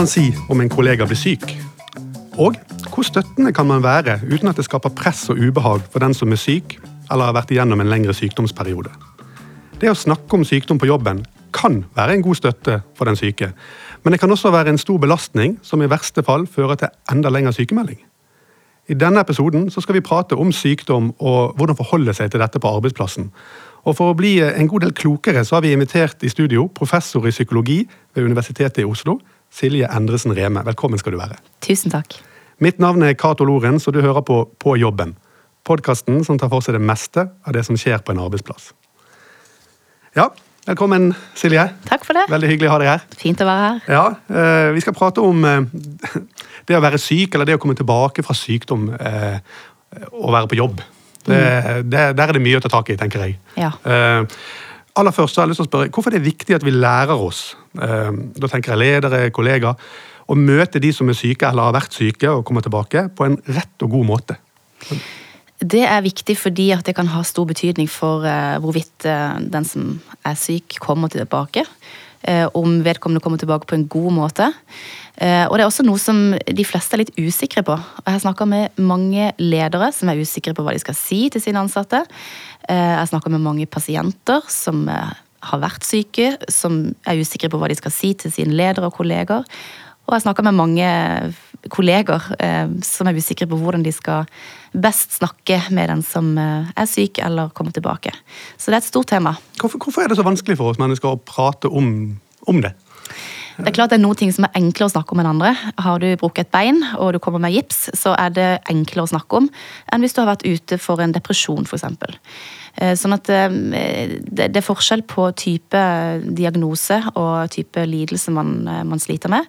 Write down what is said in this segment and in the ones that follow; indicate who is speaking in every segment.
Speaker 1: Man si om en kollega blir syk? Og hvor støttende kan man være uten at det skaper press og ubehag for den som er syk eller har vært igjennom en lengre sykdomsperiode? Det å snakke om sykdom på jobben kan være en god støtte for den syke, men det kan også være en stor belastning som i verste fall fører til enda lengre sykemelding. I denne episoden skal vi prate om sykdom og hvordan forholde seg til dette på arbeidsplassen. Og For å bli en god del klokere så har vi invitert i studio professor i psykologi ved Universitetet i Oslo, Silje Endresen Reme. Velkommen skal du være.
Speaker 2: Tusen takk.
Speaker 1: Mitt navn er Cato Lorentz, og du hører på På jobben. Podkasten som tar for seg det meste av det som skjer på en arbeidsplass. Ja, velkommen, Silje.
Speaker 2: Takk for det.
Speaker 1: Veldig hyggelig å ha deg her.
Speaker 2: Fint å være her.
Speaker 1: Ja, eh, Vi skal prate om eh, det å være syk, eller det å komme tilbake fra sykdom eh, og være på jobb. Det, det, der er det mye å ta tak i, tenker jeg.
Speaker 2: Ja.
Speaker 1: Aller først så har jeg lyst til å spørre, Hvorfor er det viktig at vi lærer oss, eh, da tenker jeg ledere, kollegaer, å møte de som er syke eller har vært syke og kommer tilbake, på en rett og god måte?
Speaker 2: Det er viktig fordi at det kan ha stor betydning for eh, hvorvidt eh, den som er syk, kommer tilbake. Om vedkommende kommer tilbake på en god måte. Eh, og det er også noe som de fleste er litt usikre på. Jeg har snakka med mange ledere som er usikre på hva de skal si til sine ansatte. Jeg har snakka med mange pasienter som eh, har vært syke, som er usikre på hva de skal si til sine ledere og kolleger. Og jeg snakker med mange kolleger eh, som er usikre på hvordan de skal best snakke med den som eh, er syk eller kommer tilbake. Så det er et stort tema.
Speaker 1: Hvorfor, hvorfor er det så vanskelig for oss mennesker å prate om, om det?
Speaker 2: Det er klart det er noen ting som er enklere å snakke om enn andre. Har du brukket et bein og du kommer med gips, så er det enklere å snakke om enn hvis du har vært ute for en depresjon, f.eks. Sånn at eh, det er forskjell på type diagnose og type lidelse man, eh, man sliter med.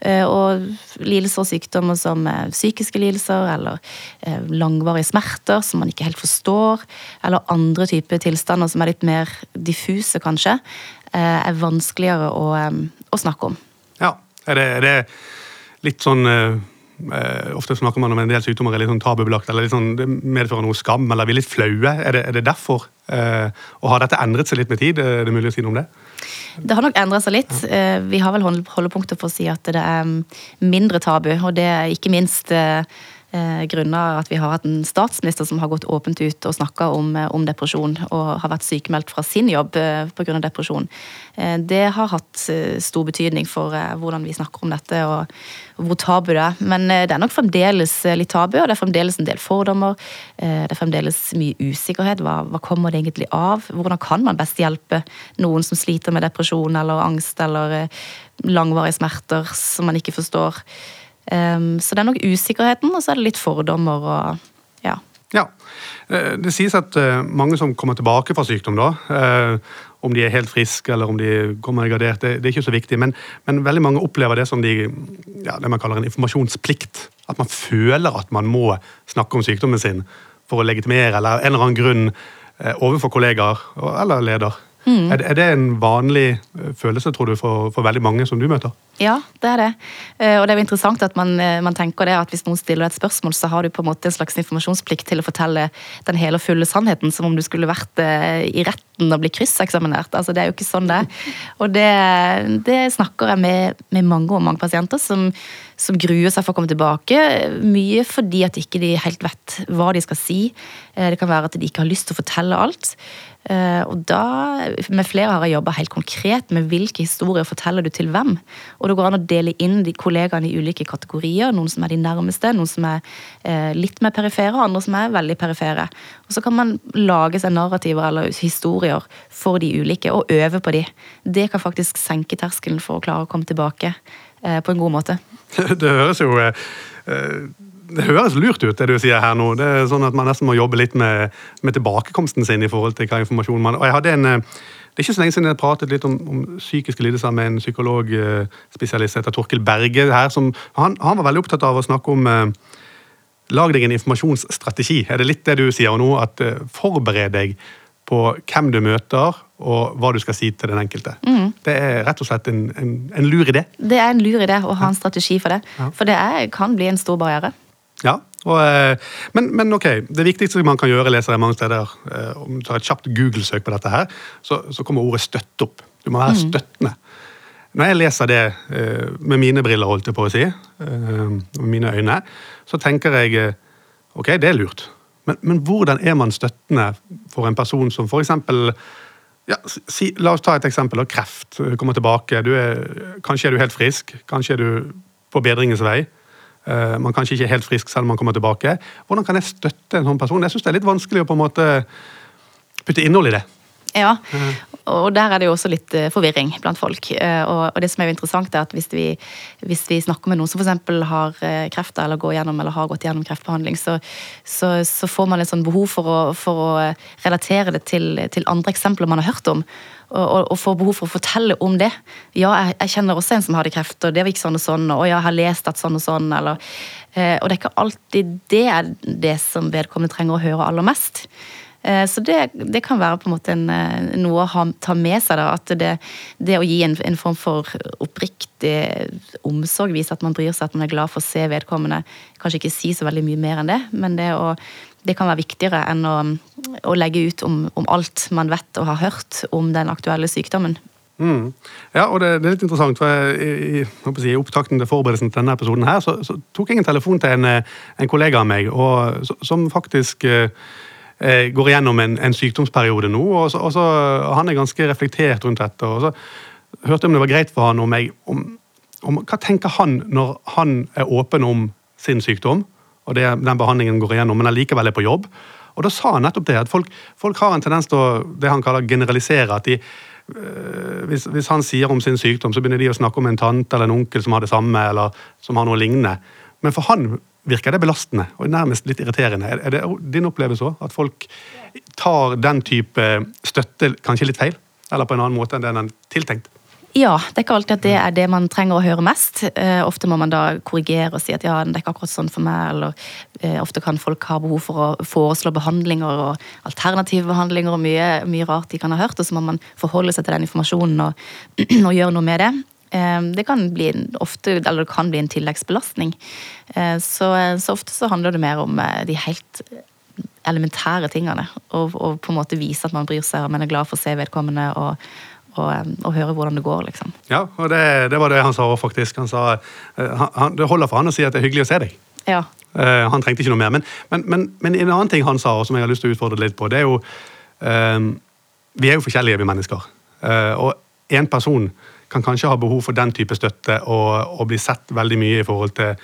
Speaker 2: Eh, Og lidelser og sykdommer som eh, psykiske lidelser eller eh, langvarige smerter som man ikke helt forstår, eller andre typer tilstander som er litt mer diffuse, kanskje, eh, er vanskeligere å, eh, å snakke om.
Speaker 1: Ja, er det, er det litt sånn eh, eh, Ofte snakker man om en del sykdommer er litt sånn tabubelagt, eller litt sånn, det medfører noe skam, eller vi er litt flaue. Er det, er det derfor? Eh, og har dette endret seg litt med tid? Er det mulig å si noe om det?
Speaker 2: Det har nok endret seg litt. Eh, Vi har vel hold- holdepunkter for å si at det er mm, mindre tabu, og det er ikke minst eh, eh, grunnet at vi har hatt en statsminister som har gått åpent ut og snakka om, eh, om depresjon, og har vært sykemeldt fra sin jobb eh, pga. depresjon. Eh, Det har hatt eh, stor betydning for hvordan vi snakker om dette, og hvor tabu det er. Men det er nok fremdeles litt tabu, og det er fremdeles en del fordommer. Det er fremdeles mye usikkerhet. Hva, hva kommer det egentlig av? Hvordan kan man best hjelpe noen som sliter med depresjon eller angst eller langvarige smerter som man ikke forstår? Um, Så det er nok usikkerheten, og så er det litt fordommer og ja.
Speaker 1: Ja. Eh, Det sies at eh, mange som kommer tilbake fra sykdom, da, eh, om de er helt friske eller om de kommer gradert, det, er ikke så viktig. Men, men veldig mange opplever det som de, ja, det man kaller en informasjonsplikt. At man føler at man må snakke om sykdommen sin for å legitimere eller en eller annen grunn overfor kollegaer eller leder. Er, det- er det en vanlig eh, følelse, tror du, for, for veldig mange som du møter?
Speaker 2: Ja, det er det. Eh, Og det er jo interessant at man, eh, man tenker det at hvis noen stiller et spørsmål, så har du på en måte en slags informasjonsplikt til å fortelle den hele og fulle sannheten, som om du skulle vært i retten og bli krysseksaminert. Altså, det er jo ikke sånn det er. Og det, det snakker jeg med, med mange og mange pasienter som, som gruer seg for å komme tilbake. Mye fordi at ikke de helt vet hva de skal si. Det kan være at de ikke har lyst til å fortelle alt. Eh, Og da, med flere har jeg jobba helt konkret med hvilke historier forteller du til hvem. Og det går an å dele inn de kollegaene i ulike kategorier. Noen som er de nærmeste, noen som er eh, litt mer perifere, og andre som er veldig perifere. Og så kan man lage seg narrativer eller historier for de ulike, og øve på de. Det kan faktisk senke terskelen for å klare å komme tilbake eh, på en god måte.
Speaker 1: Det høres jo det høres lurt ut, det du sier her nå. Det er sånn at Man nesten må jobbe litt med, med tilbakekomsten sin i forhold til hva informasjon man Og jeg hadde en, eh, Det er ikke så lenge siden jeg pratet litt om, om psykiske lidelser med en psykologspesialist heter Torkil Berge. her, som, han, han var veldig opptatt av å snakke om eh, Lag deg en informasjonsstrategi. Er det litt det du sier nå? At eh, Forbered deg på hvem du møter, og hva du skal si til den enkelte. Det er rett og slett en, en, en lur idé.
Speaker 2: Det er en lur idé å ha en strategi for det.
Speaker 1: Ja.
Speaker 2: For det er, kan bli en stor barriere.
Speaker 1: Ja, og, eh, men, men ok, det viktigste man kan gjøre, leser jeg mange steder, eh, om du tar et kjapt Google-søk på dette her, så, så kommer ordet støtte opp. Du må være støttende. når jeg leser det eh, med mine briller, holdt jeg på å si, med mine øyne, så tenker jeg ok, det er lurt. Men, men, hvordan er man støttende for en person som f.eks. Ja, si, la oss ta et eksempel. Kreft kommer tilbake. Er, kanskje er du helt frisk. Kanskje er du på bedringens vei. Man kanskje ikke er helt frisk selv om man kommer tilbake. Hvordan kan jeg støtte en sånn person? Jeg syns det er litt vanskelig å på en måte putte innhold i det.
Speaker 2: Ja, og der er det jo også litt eh, forvirring blant folk. Eh, og, det som er jo interessant, er at hvis vi, hvis vi snakker med noen som f.eks. har eh, kreft eller, går gjennom, eller har gått gjennom kreftbehandling, så, så, så får man et sånn behov for å, for å relatere det til, til, andre eksempler man har hørt om. Og, og, får behov for å fortelle om det. Ja, jeg, jeg, kjenner også en som hadde kreft, og det var ikke sånn og sånn. Og jeg har lest at sånn og sånn. Eller, og det er ikke alltid det er det som vedkommende trenger å høre aller mest. Eh, så det, det, kan være på en måte en, eh, noe å ha, ta med seg. Da, at det, det å gi en, en, form for oppriktig omsorg, vise at man bryr seg, at man er glad for å se vedkommende. Kanskje ikke si så veldig mye mer enn det, men det, å, det kan være viktigere enn å, å legge ut om, om, alt man vet og har hørt om den aktuelle sykdommen.
Speaker 1: Mm. Ja, og det, det, er litt interessant, for I, i, i opptakten til forberedelsen til denne episoden her, så, så tok jeg en telefon til en, en kollega av meg, og, som faktisk eh, Eh, går igjennom en, en sykdomsperiode nå. og, så, og så, Han er ganske reflektert rundt dette. og så hørte jeg om det var greit for han og meg om, om, Hva tenker han når han er åpen om sin sykdom, og det, den behandlingen går igjennom, men allikevel er på jobb? Og Da sa han nettopp det, at folk, folk har en tendens til å det han kaller generalisere. at de øh, hvis, hvis, han sier om sin sykdom, så begynner de å snakke om en tante eller en onkel som har det samme, eller som har noe lignende. Men for han virker det belastende og nærmest litt irriterende. Er det din opplevelse òg? At folk tar den type støtte kanskje litt feil? Eller på en annen måte enn den er tiltenkt?
Speaker 2: Ja, det er ikke alltid at det er det man trenger å høre mest. Eh, ofte må man da korrigere og si at ja, det er ikke akkurat sånn for meg. Eller eh, ofte kan folk ha behov for å foreslå behandlinger og alternative behandlinger og mye, mye rart de kan ha hørt. Og så må man forholde seg til den informasjonen og, og gjøre noe med det. Eh, det kan bli, ofte, eller det kan bli en tilleggsbelastning. Ehm, så, så, ofte så handler det mer om eh, de helt elementære tingene. Og, og, på en måte vise at man bryr seg og man er glad for å se vedkommende. og, og, og høre hvordan det går, liksom.
Speaker 1: Ja, og det, det var det han sa òg, faktisk. Han sa eh, han, det holder for han å si at det er hyggelig å se deg.
Speaker 2: Ja.
Speaker 1: Uh, han trengte ikke noe mer. Men, men, men, men, en annen ting han sa, og som jeg har lyst til å utfordre litt på, det er jo um, Vi er jo forskjellige, vi mennesker. Uh, og én person kan kanskje ha behov for den type støtte og, og bli sett veldig mye i forhold til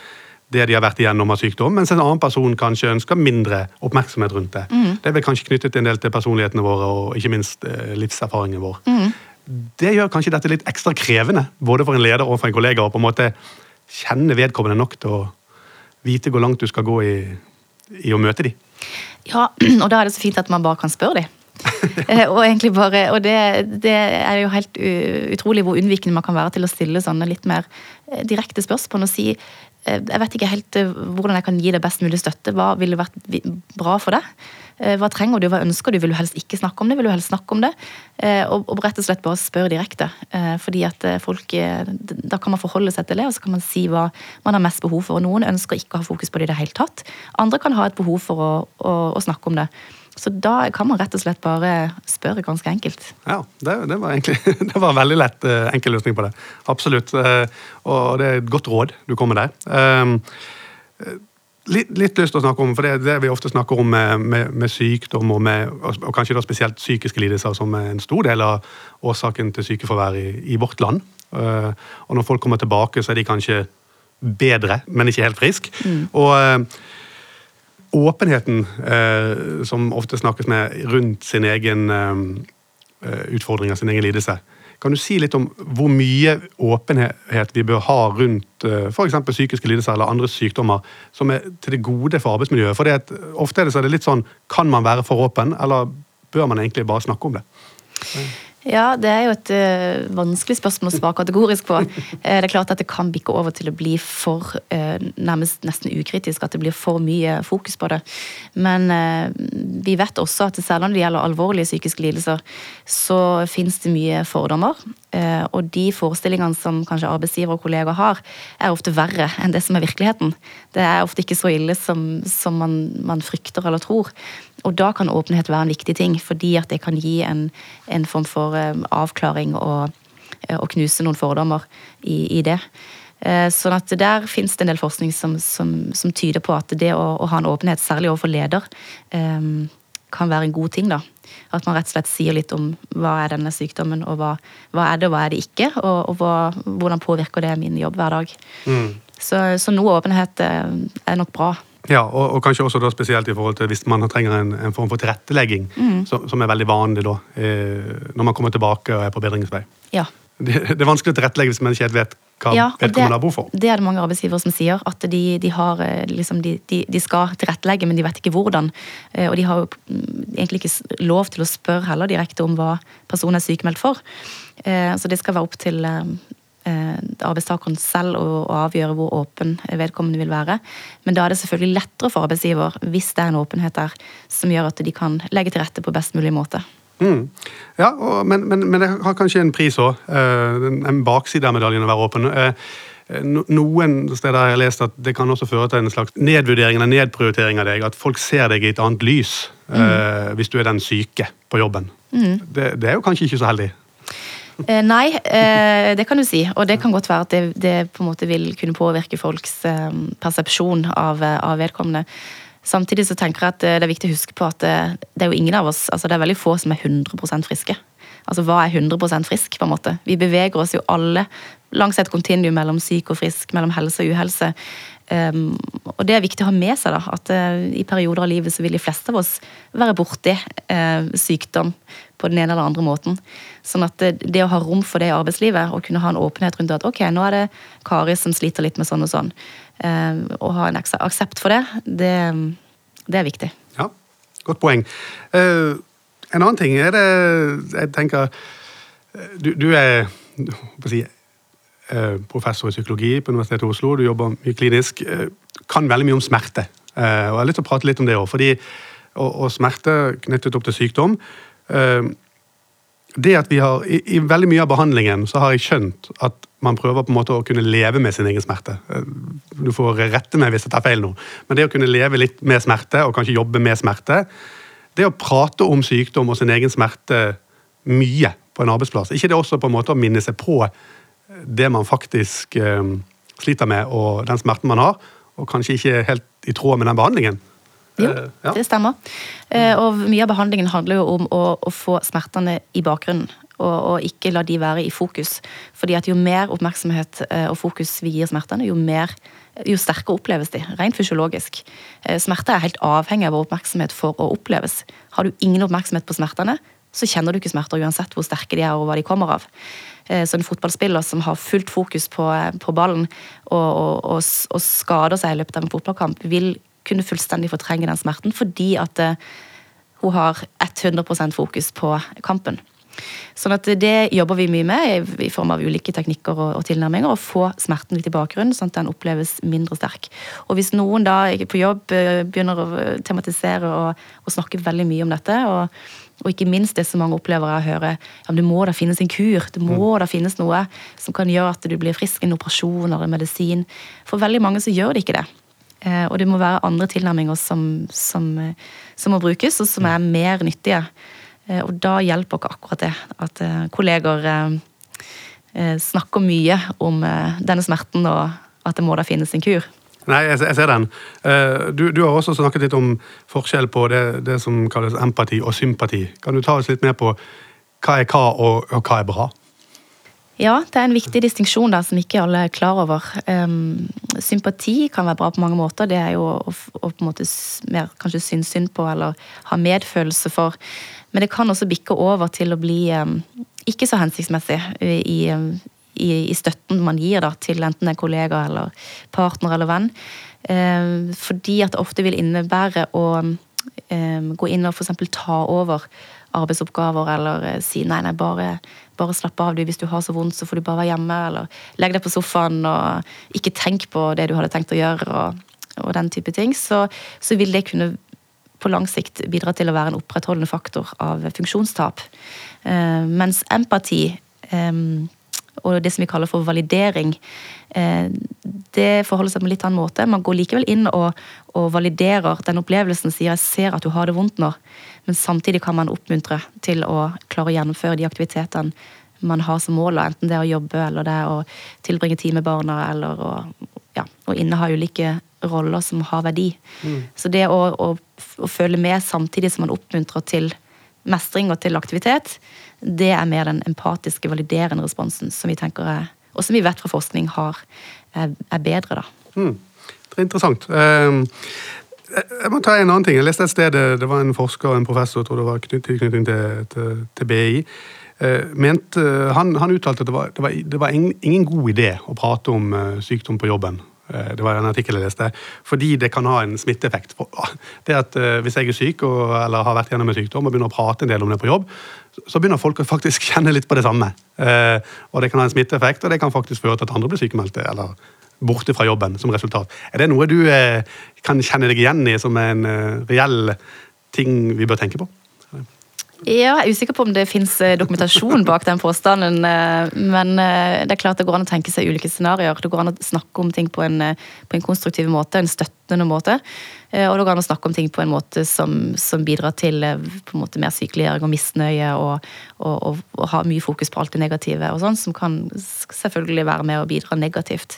Speaker 1: det de har vært igjennom av sykdom, mens en annen person kanskje ønsker mindre oppmerksomhet rundt det. Mm. Det er vel kanskje knyttet en del til personlighetene våre og ikke minst eh, livserfaringen vår. Mm. Det gjør kanskje dette litt ekstra krevende, både for en leder og for en kollega, å på en måte kjenne vedkommende nok til å vite hvor langt du skal gå i, i å møte dem.
Speaker 2: Ja, og da er det så fint at man bare kan spørre dem. Eh, og egentlig bare, og det, det, er jo helt utrolig hvor unnvikende man kan være til å stille sånne litt mer eh, direkte spørsmål og si jeg vet ikke helt hvordan jeg kan gi deg best mulig støtte. Hva ville vært bra for deg? Hva trenger du, hva ønsker du? Vil du helst ikke snakke om det? Vil du helst snakke om det? Og, og rett og slett bare spørre direkte. Fordi at folk, Da kan man forholde seg til det, og så kan man si hva man har mest behov for. Noen ønsker ikke å ha fokus på det i det hele tatt. Andre kan ha et behov for å, å, å snakke om det. Så da kan man rett og slett bare spørre ganske enkelt.
Speaker 1: Ja, det, det var egentlig det var veldig lett uh, enkel løsning på det. Absolutt. Uh, og det er et godt råd du kommer der. Um, litt, litt, lyst til å snakke om, for det er det vi ofte snakker om med, med, med sykdom, og, med, og, kanskje da spesielt psykiske lidelser, som er en stor del av årsaken til sykefravær i, i vårt land. Og når folk kommer tilbake, så er de kanskje bedre, men ikke helt friske. Mm. Og åpenheten eh, som ofte snakkes med rundt sin egen eh, utfordring utfordring, sin egen lidelse. Kan du si litt om hvor mye åpenhet vi bør ha rundt eh, f.eks. psykiske lidelser eller andre sykdommer som er til det gode for arbeidsmiljøet? For det ofte er det litt sånn Kan man være for åpen, eller bør man egentlig bare snakke om det?
Speaker 2: Ja, det er jo et uh, vanskelig spørsmål å svare kategorisk på. Uh, det er klart at det kan bikke over til å bli for uh, nærmest nesten ukritisk, at det blir for mye fokus på det. Men vi vet også at selv om det gjelder alvorlige psykiske lidelser, så finnes det mye fordommer. Og de forestillingene som kanskje arbeidsgiver og kollegaer har, er ofte verre enn det som er virkeligheten. Det er ofte ikke så ille som, som man, man frykter eller tror. Og da kan åpenhet være en viktig ting, fordi at det kan gi en, en form for eh, avklaring og og knuse noen fordommer i, i det. Sånn at Der finnes det en del forskning som, som, som tyder på at det å, å, ha en åpenhet, særlig overfor leder, kan være en god ting. da. At man rett og slett sier litt om hva er denne sykdommen, og hva, hva er det og hva er det ikke, og, og hva, hvordan påvirker det min jobb hver dag. Mm. Så, så, noe åpenhet er nok bra.
Speaker 1: Ja, og, og, kanskje også da spesielt i forhold til hvis man trenger en, en form for tilrettelegging, mm. som, som, er veldig vanlig da, eh, når man kommer tilbake og er på bedringsvei.
Speaker 2: Ja.
Speaker 1: Det, det, er vanskelig å tilrettelegge hvis man ikke helt vet hva ja, vedkommende har behov for.
Speaker 2: Det er det mange arbeidsgivere som sier. At de, de, har, eh, liksom, de, de, skal tilrettelegge, men de vet ikke hvordan. Eh, og de har jo mm, egentlig ikke lov til å spørre heller direkte om hva personen er sykemeldt for. Eh, så det skal være opp til arbeidstakeren selv å, avgjøre hvor åpen vedkommende vil være. Men da er det selvfølgelig lettere for arbeidsgiver hvis det er en åpenhet der som gjør at de kan legge til rette på best mulig måte.
Speaker 1: Mm. Ja, og, men, men, men, det har kanskje en pris òg. Eh, en bakside av medaljen å være åpen. Uh, noen steder har jeg lest at det kan også føre til en slags nedvurdering eller nedprioritering av deg. At folk ser deg i et annet lys mm. hvis du er den syke på jobben. Mm. Det, det er jo kanskje ikke så heldig.
Speaker 2: Eh, nei, eh, det kan du si. Og det kan godt være at det, det på en måte vil kunne påvirke folks eh, persepsjon av, av, vedkommende. Samtidig så tenker jeg at det er viktig å huske på at det, det er jo ingen av oss altså Det er veldig få som er 100% friske. Altså hva er 100% frisk, på en måte? Vi beveger oss jo alle langs et kontinuum mellom syk og frisk, mellom helse og uhelse. Um, og det er viktig å ha med seg da, at uh, i perioder av livet så vil de fleste av oss være borti uh, sykdom på den ene eller andre måten. Sånn at det, det, å ha rom for det i arbeidslivet og kunne ha en åpenhet rundt at ok, nå er det Kari som sliter litt med sånn og sånn, eh, og ha en aksept for det, det, det er viktig.
Speaker 1: Ja, godt poeng. en annen ting er det Jeg tenker Du, du er si, Eh, professor i psykologi på Universitetet i Oslo, du jobber mye klinisk, eh, kan veldig mye om smerte. Eh, og Jeg har lyst til å prate litt om det òg. og, og, smerte knyttet opp til sykdom det at vi har, i, i, veldig mye av behandlingen så har jeg skjønt at man prøver på en måte å kunne leve med sin egen smerte. Du får rette meg hvis jeg tar feil nå, men det å kunne leve litt med smerte, og kanskje jobbe med smerte Det å prate om sykdom og sin egen smerte mye på en arbeidsplass, ikke det også på en måte å minne seg på det man faktisk um, sliter med, og den smerten man har, og kanskje ikke helt i tråd med den behandlingen.
Speaker 2: Jo, eh, ja. det stemmer. Eh, og mye av behandlingen handler jo om å, å få smertene i bakgrunnen. Og, og, ikke la de være i fokus. Fordi at jo mer oppmerksomhet og fokus vi gir smertene, jo, mer, jo sterkere oppleves de. Rent fysiologisk. Smerte er helt avhengig av oppmerksomhet for å oppleves. Har du ingen oppmerksomhet på smertene, så kjenner du ikke smerter uansett hvor sterke de er og hva de kommer av. Eh, så en fotballspiller som har fullt fokus på, på ballen og, og, og, skader seg i løpet av en fotballkamp, vil kunne fullstendig fortrenge den smerten fordi at uh, hun har 100% fokus på kampen. Sånn at Det jobber vi mye med i form av ulike teknikker og, og tilnærminger. Å få smerten litt i bakgrunnen, sånn at den oppleves mindre sterk. Og Hvis noen da på jobb eh, begynner å tematisere og, og snakke veldig mye om dette, og og ikke minst det som mange opplever er å høre ja, det må da finnes en kur, det må mm. da finnes noe som kan gjøre at du blir frisk, en operasjon eller en medisin. For veldig mange så gjør det ikke det. Eh, og det må være andre tilnærminger som, som, som må brukes, og som er mer nyttige. Eh, og da hjelper ikke akkurat det at eh, kolleger snakker mye om denne smerten og at det må da finnes en kur.
Speaker 1: Nei, jeg, jeg ser den. Du, du, har også snakket litt om forskjell på det, det, som kalles empati og sympati. Kan du ta oss litt mer på hva er hva, og, og hva er bra?
Speaker 2: Ja, det er en viktig distinksjon der som ikke alle er klar over. Um, sympati kan være bra på mange måter. Det er jo å, å på en måte mer kanskje synes synd på eller ha medfølelse for. Men det kan også bikke over til å bli um, ikke så hensiktsmessig i, i, i, støtten man gir da, til enten en kollega eller partner eller venn. Um, fordi at det ofte vil innebære å gå inn og f.eks. ta over arbeidsoppgaver, eller eh, si nei, nei, bare, bare slapp av, du. Hvis du har så vondt, så får du bare være hjemme. Eller legg deg på sofaen og ikke tenk på det du hadde tenkt å gjøre, og, og den type ting. Så, så, vil det kunne på lang sikt bidra til å være en opprettholdende faktor av funksjonstap. Eh, mens empati eh, og det som vi kaller for validering, eh, det forholder seg på en litt annen måte. Man går likevel inn og, og validerer den opplevelsen, sier 'jeg ser at du har det vondt nå', men samtidig kan man oppmuntre til å klare å gjennomføre de aktivitetene man har som mål, enten det er å jobbe eller det er å tilbringe tid med barna eller å, ja, å inneha ulike roller som har verdi. Mm. Så det å, å, å, følge med samtidig som man oppmuntrer til mestring og til aktivitet, det er mer den empatiske, validerende responsen som vi tenker er, og som vi vet fra forskning har, er, er bedre. da.
Speaker 1: Mm. Det er interessant. Jeg må ta en annen ting. Jeg leste et sted det var en forsker, og en professor, tror det var tilknytning til, til, til BI. Uh, mente, han, han, uttalte at det var, det var, det var ingen, ingen, god idé å prate om sykdom på jobben. Det var en artikkel jeg leste. Fordi det kan ha en smitteeffekt. Det at Hvis jeg er syk og, eller har vært gjennom en sykdom og begynner å prate en del om det på jobb, så begynner folk å faktisk kjenne litt på det samme. og Det kan ha en smitteeffekt, og det kan faktisk føre til at andre blir sykemeldte. eller borte fra jobben som resultat. Er det noe du eh, kan kjenne deg igjen i som en eh, reell ting vi bør tenke på?
Speaker 2: Ja, jeg er usikker på om det fins eh, dokumentasjon bak den påstanden. Eh, men eh, det er klart det går an å tenke seg ulike scenarioer. Det går an å snakke om ting på en, på en konstruktiv måte, en støttende måte. Og det går an å snakke om ting på en måte som, som bidrar til måte mer sykeliggjøring og misnøye, og, og, og, og ha mye fokus på alt det negative, og sånn, som kan selvfølgelig være med å bidra negativt.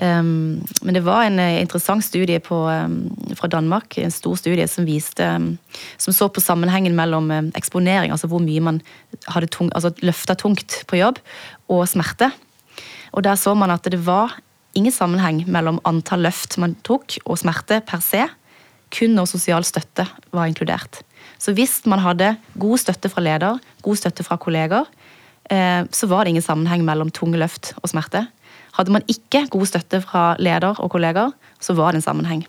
Speaker 2: Um, men det var en eh, interessant studie på, um, fra Danmark, en stor studie som viste um, Som så på sammenhengen mellom eksponering, altså hvor mye man hadde tung, altså løfta tungt på jobb, og smerte. Og der så man at det var ingen sammenheng mellom antall løft man tok, og smerte per se. Kun når sosial støtte var inkludert. Så hvis man hadde god støtte fra leder, god støtte fra kolleger, eh, så var det ingen sammenheng mellom tunge løft og smerte. Hadde man ikke god støtte fra leder og kolleger, så var det en sammenheng.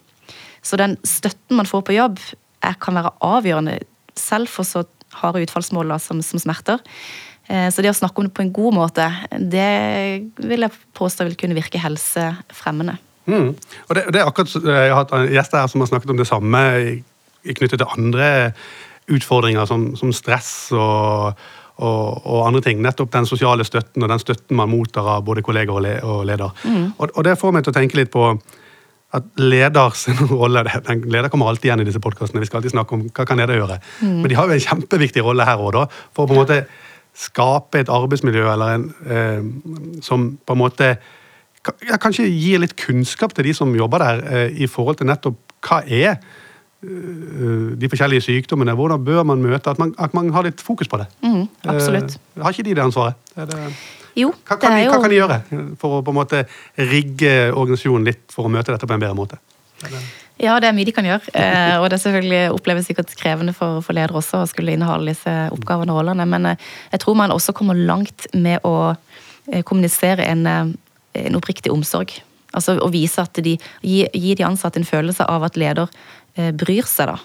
Speaker 2: Så den støtten man får på jobb, er, kan være avgjørende selv for så harde utfallsmål som, som, smerter. Eh, så det å snakke om det på en god måte, det vil jeg påstå vil kunne virke helsefremmende.
Speaker 1: Mm. Og det, det, er akkurat, Jeg har hatt gjester her som har snakket om det samme knyttet til andre utfordringer, som, som stress og og, og, andre ting. Nettopp den sosiale støtten og den støtten man mottar av både kolleger og, le, og leder. Mm. Og, og, det får meg til å tenke litt på at leders rolle den, Leder kommer alltid igjen i disse podkastene. Vi skal alltid snakke om hva kan leder gjøre. Mm. Men de har jo en kjempeviktig rolle her òg, for å på en måte skape et arbeidsmiljø eller en, eh, som på en måte kanskje gir litt kunnskap til de som jobber der, eh, i forhold til nettopp hva er de forskjellige sykdommene. Hvordan bør man møte at man, at man har litt fokus på det?
Speaker 2: Mm, absolutt.
Speaker 1: Eh, har ikke de det ansvaret? Det,
Speaker 2: jo,
Speaker 1: hva, kan de, hva kan de gjøre for å på en måte rigge organisasjonen litt for å møte dette på en bedre måte?
Speaker 2: Ja, det er mye de kan gjøre. Eh, og det er selvfølgelig oppleves sikkert krevende for, for ledere også å skulle inneholde disse oppgavene og rollene. Men jeg tror man også kommer langt med å kommunisere en, en oppriktig omsorg. Altså å vise at de gi, gi de ansatte en følelse av at leder Eh, bryr seg, da.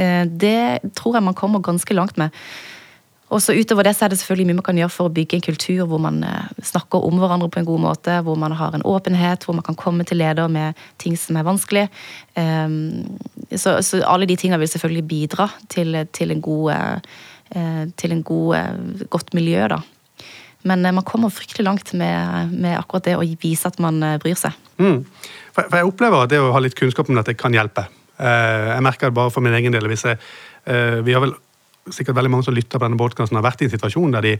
Speaker 2: Eh, det tror jeg man kommer ganske langt med. Og så Utover det så er det selvfølgelig mye man kan gjøre for å bygge en kultur hvor man eh, snakker om hverandre på en god måte, hvor man har en åpenhet, hvor man kan komme til leder med ting som er vanskelig. Så, så alle de tingene vil selvfølgelig bidra til, til en god, til en god, godt miljø, da. Men man kommer fryktelig langt med, med, akkurat det å vise at man bryr seg.
Speaker 1: Mm. For, jeg opplever at det å ha litt kunnskap om dette kan hjelpe. Eh, jeg merker det bare for min egen del. Jeg, eh, vi har vel sikkert veldig mange som lytter på denne podkasten, har vært i en situasjon der de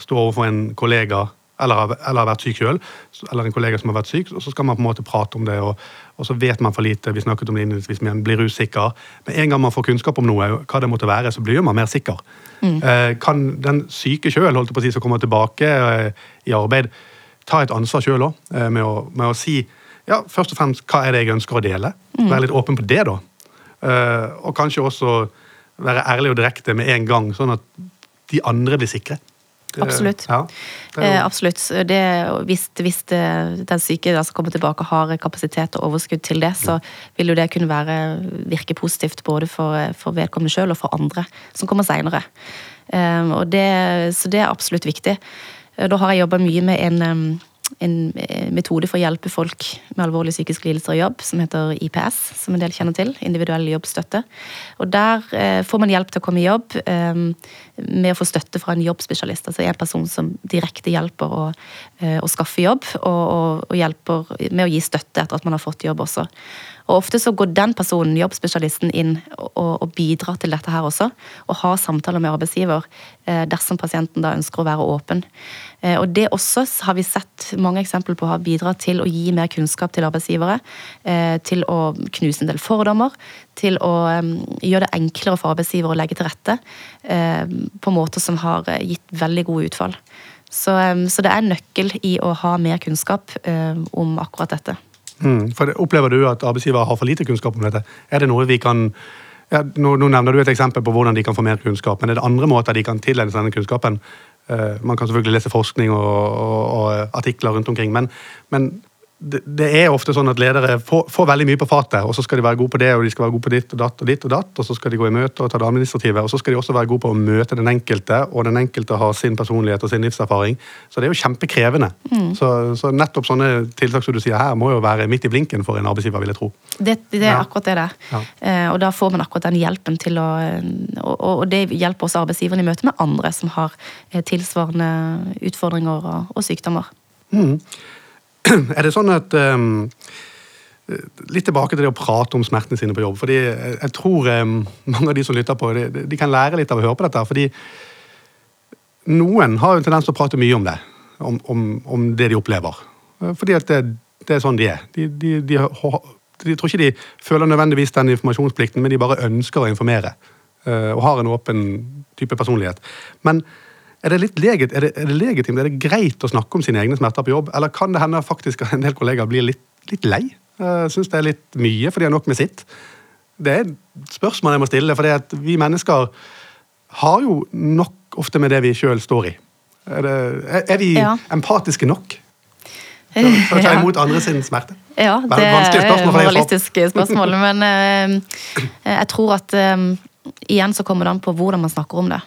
Speaker 1: står overfor en kollega eller har, eller har vært syk sjøl, eller en kollega som har vært syk, og så skal man på en måte prate om det, og, og så vet man for lite. Vi snakket om det innledningsvis, man blir usikker. Men en gang man får kunnskap om noe, hva det måtte være, så blir man mer sikker. Mm. Eh, kan den syke sjøl, si, som kommer tilbake i arbeid, ta et ansvar sjøl òg, med, med, å si ja, først og fremst hva er det jeg ønsker å dele? Mm. Være litt åpen på det, da. Uh, og kanskje også være ærlig og direkte med en gang, sånn at de andre blir sikre.
Speaker 2: Det, absolutt. Ja, det eh, absolutt. Det, hvis, hvis den syke som kommer tilbake har kapasitet og overskudd til det, så vil jo det kunne være, virke positivt både for, for vedkommende sjøl og for andre som kommer seinere. Eh, så det er absolutt viktig. Da har jeg jobba mye med en en metode for å hjelpe folk med alvorlige psykiske lidelser i jobb, som heter IPS, som en del kjenner til. Individuell jobbstøtte. Og Der får man hjelp til å komme i jobb med å få støtte fra en jobbspesialist. Altså en person som direkte hjelper å, å skaffe jobb, og, og, og hjelper med å gi støtte etter at man har fått jobb også. Og Ofte så går den personen, jobbspesialisten, inn og, og bidrar til dette her også. Og har samtaler med arbeidsgiver eh, dersom pasienten da ønsker å være åpen. Eh, og Det også har vi sett mange eksempler på har bidratt til å gi mer kunnskap til arbeidsgivere. Eh, til å knuse en del fordommer. Til å gjøre det enklere for arbeidsgiver å legge til rette på måter som har gitt veldig gode utfall. Så, så det er en nøkkel i å ha mer kunnskap om akkurat dette.
Speaker 1: Mm, for Opplever du at arbeidsgiver har for lite kunnskap om dette? Er det noe vi kan ja, nå, nå, nevner du et eksempel på hvordan de kan få mer kunnskap, men er det andre måter de kan tilegne seg denne kunnskapen? Uh, man kan selvfølgelig lese forskning og, og, og artikler rundt omkring, men, men det, er ofte sånn at ledere får, får, veldig mye på fatet, og så skal de være gode på det, og de skal være gode på ditt og datt og ditt og datt, og så skal de gå i møte og ta det administrative, og så skal de også være gode på å møte den enkelte, og den enkelte har sin personlighet og sin livserfaring. Så det er jo kjempekrevende. Mm. Så, så, nettopp sånne tiltak som du sier her, må jo være midt i blinken for en arbeidsgiver, vil jeg tro.
Speaker 2: Det, det er ja. akkurat det det ja. eh, og da får man akkurat den hjelpen til å Og, og det hjelper også arbeidsgiveren i møte med andre som har eh, tilsvarende utfordringer og, og sykdommer. Mm.
Speaker 1: Er det sånn at um, Litt tilbake til det å prate om smertene sine på jobb. fordi Jeg tror um, mange av de som lytter på, de, de, kan lære litt av å høre på dette. fordi Noen har jo en tendens til å prate mye om det, om, om, om det de opplever. Fordi at det, det er sånn de er. De, de, de, de, tror ikke de føler nødvendigvis den informasjonsplikten, men de bare ønsker å informere. Og har en åpen type personlighet. Men er det, litt legit, er, det, er det legitimt, er det greit å snakke om sine egne smerter på jobb, eller kan det hende faktisk at en del kollegaer blir litt, litt lei? Uh, Syns det er litt mye, for de har nok med sitt. Det er et spørsmål jeg må stille, for vi mennesker har jo nok ofte med det vi sjøl står i. Er, det, er, vi ja. empatiske nok? For å ta imot andre sin smerte?
Speaker 2: Ja, det er et moralistisk spørsmål, men uh, jeg tror at um, igjen så kommer det an på hvordan man snakker om det.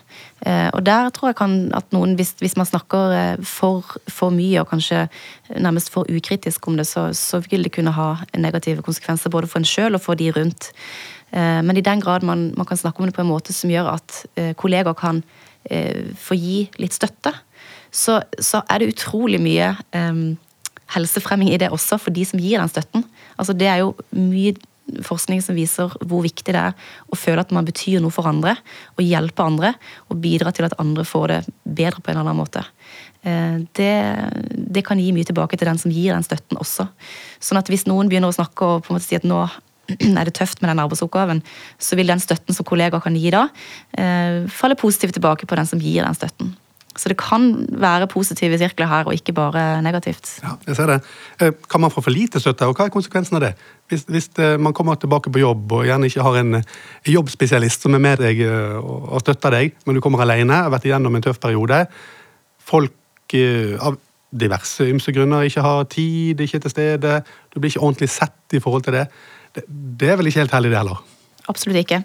Speaker 2: Eh, og der tror jeg kan at noen, hvis, hvis man snakker eh, for, for, mye og kanskje nærmest for ukritisk om det, så, så vil det kunne ha negative konsekvenser både for en sjøl og for de rundt. Eh, men i den grad man, man, kan snakke om det på en måte som gjør at kollegaer kan få gi litt støtte, så, så er det utrolig mye helsefremming i det også for de som gir den støtten. Altså Det er jo mye forskning som viser hvor viktig det er å føle at man betyr noe for andre, og hjelpe andre, og bidra til at andre får det bedre på en eller annen måte. Eh, det, det, kan gi mye tilbake til den som gir den støtten også. Sånn at hvis noen begynner å snakke og på en måte si at nå er det tøft med den arbeidsoppgaven, så vil den støtten som kollegaer kan gi da, eh, falle positivt tilbake på den som gir den støtten. Så det kan være positive sirkler her, og ikke bare negativt.
Speaker 1: Ja, jeg ser det. Eh, kan man få for lite støtte, og hva er konsekvensen av det? Hvis, hvis eh, man kommer tilbake på jobb og gjerne ikke har en eh, jobbspesialist som er med deg og støtter deg, men du kommer alene, har vært igjennom en tøff periode, folk av diverse ymse grunner ikke har tid, ikke er til stede, du blir ikke ordentlig sett i forhold til det. Det, det er vel ikke helt heldig, det heller?
Speaker 2: Absolutt ikke.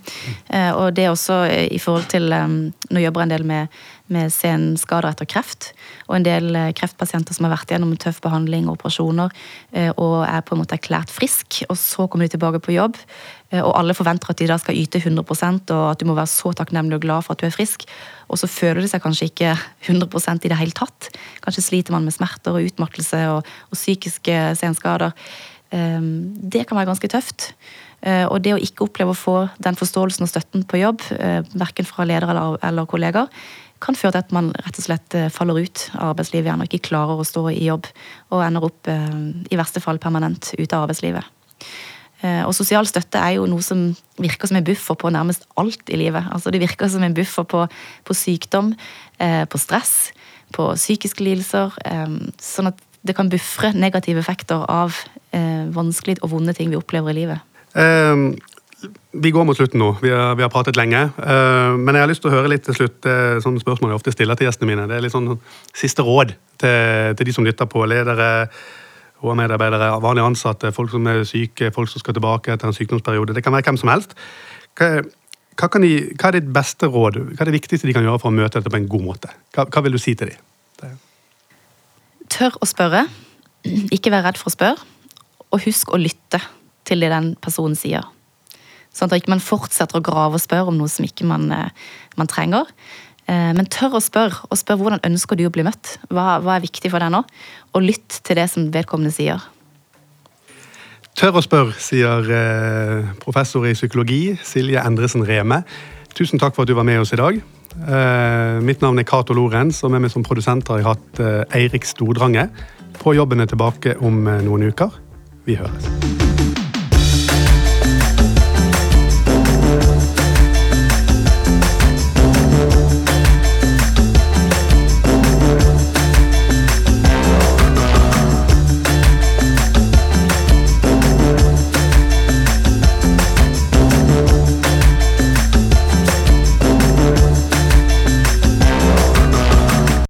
Speaker 2: Og det er også i forhold til Nå jobber jeg en del med med senskader etter kreft. Og en del eh, kreftpasienter som har vært gjennom tøff behandling og operasjoner eh, og er på en måte erklært frisk, og så kommer de tilbake på jobb. Eh, og alle forventer at de da skal yte 100% og at du må være så takknemlig og glad for at du er frisk. Og så føler de seg kanskje ikke 100% i det hele tatt. Kanskje sliter man med smerter og utmattelse og, og psykiske senskader. Det kan være ganske tøft. Og det å ikke oppleve å få den forståelsen og støtten på jobb, verken fra leder eller, eller kolleger, kan føre til at man rett og slett eh, faller ut av arbeidslivet og ikke klarer å stå i jobb, og ender opp eh, i verste fall permanent ute av arbeidslivet. Eh, og sosial støtte er jo noe som virker som en buffer på nærmest alt i livet. Altså Det virker som en buffer på, på sykdom, på stress, på psykiske lidelser. Sånn at det kan buffre negative effekter av vanskelige og vonde ting vi opplever i livet.
Speaker 1: Um, vi går mot slutten nå. Vi har, vi har pratet lenge. Uh, men jeg har lyst til å høre litt til slutt. Er sånne spørsmål jeg ofte stiller til gjestene mine. Det er litt sånn siste råd til, til de som lytter på. Ledere, HR-medarbeidere, vanlige ansatte, folk som er syke, folk som skal tilbake etter en sykdomsperiode. Det kan være hvem som helst. Hva, hva, de, hva er ditt beste råd? Hva er det viktigste de kan gjøre for å møte dette på en god måte? Hva, hva vil du si til dem?
Speaker 2: tør å spørre. Ikke vær redd for å spørre. Og husk å lytte til det den personen sier. Sånn at man ikke fortsetter å grave og spørre om noe som ikke man, eh, man trenger. Eh, men tør å spørre, og spør hvordan ønsker du å bli møtt. Hva, hva er viktig for deg nå? Og lytt til det som vedkommende sier.
Speaker 1: Tør å spørre, sier eh, professor i psykologi Silje Endresen Reme. Tusen takk for at du var med oss i dag. Mitt navn er Cato Lorentz, og med meg som produsent har jeg hatt Eirik Stordrange. På jobben er tilbake om noen uker. Vi høres.